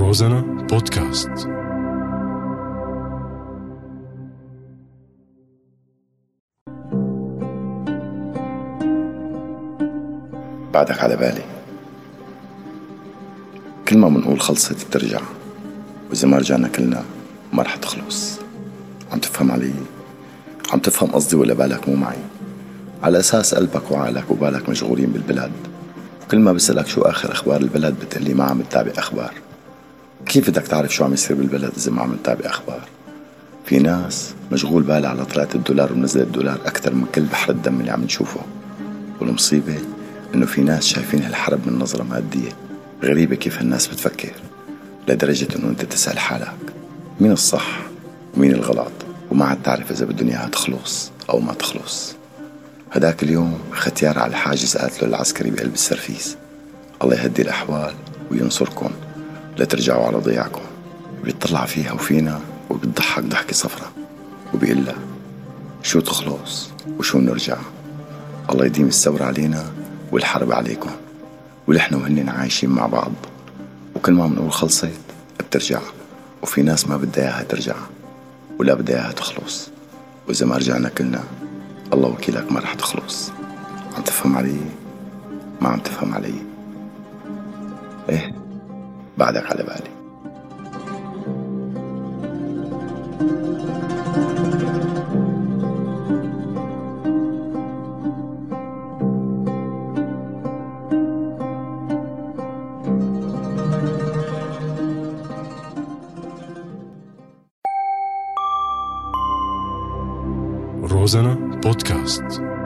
روزانا بودكاست بعدك على بالي كل ما بنقول خلصت بترجع وإذا ما رجعنا كلنا ما رح تخلص عم تفهم علي؟ عم تفهم قصدي ولا بالك مو معي؟ على أساس قلبك وعقلك وبالك مشغولين بالبلاد كل ما بسألك شو آخر أخبار البلد بتقلي ما عم تتابع أخبار كيف بدك تعرف شو عم يصير بالبلد إذا ما عم تتابع أخبار؟ في ناس مشغول بالها على طلعت الدولار ونزلت الدولار أكثر من كل بحر الدم اللي عم نشوفه. والمصيبة إنه في ناس شايفين هالحرب من نظرة مادية غريبة كيف هالناس بتفكر لدرجة إنه أنت تسأل حالك مين الصح ومين الغلط وما عاد تعرف إذا بالدنيا هتخلص أو ما تخلص. هداك اليوم ختيار على الحاجز قالت له العسكري بقلب السرفيس. الله يهدي الأحوال وينصركم. لا ترجعوا على ضياعكم. بيطلع فيها وفينا وبتضحك ضحكة صفرة وبيقول لها شو تخلص وشو نرجع؟ الله يديم الثورة علينا والحرب عليكم ونحن وهن عايشين مع بعض. وكل ما بنقول خلصت بترجع وفي ناس ما بدها إياها ترجع ولا بدها إياها تخلص. وإذا ما رجعنا كلنا الله وكيلك ما رح تخلص. عم تفهم علي؟ ما عم تفهم علي. إيه؟ بعدك على بالي. روزانا بودكاست.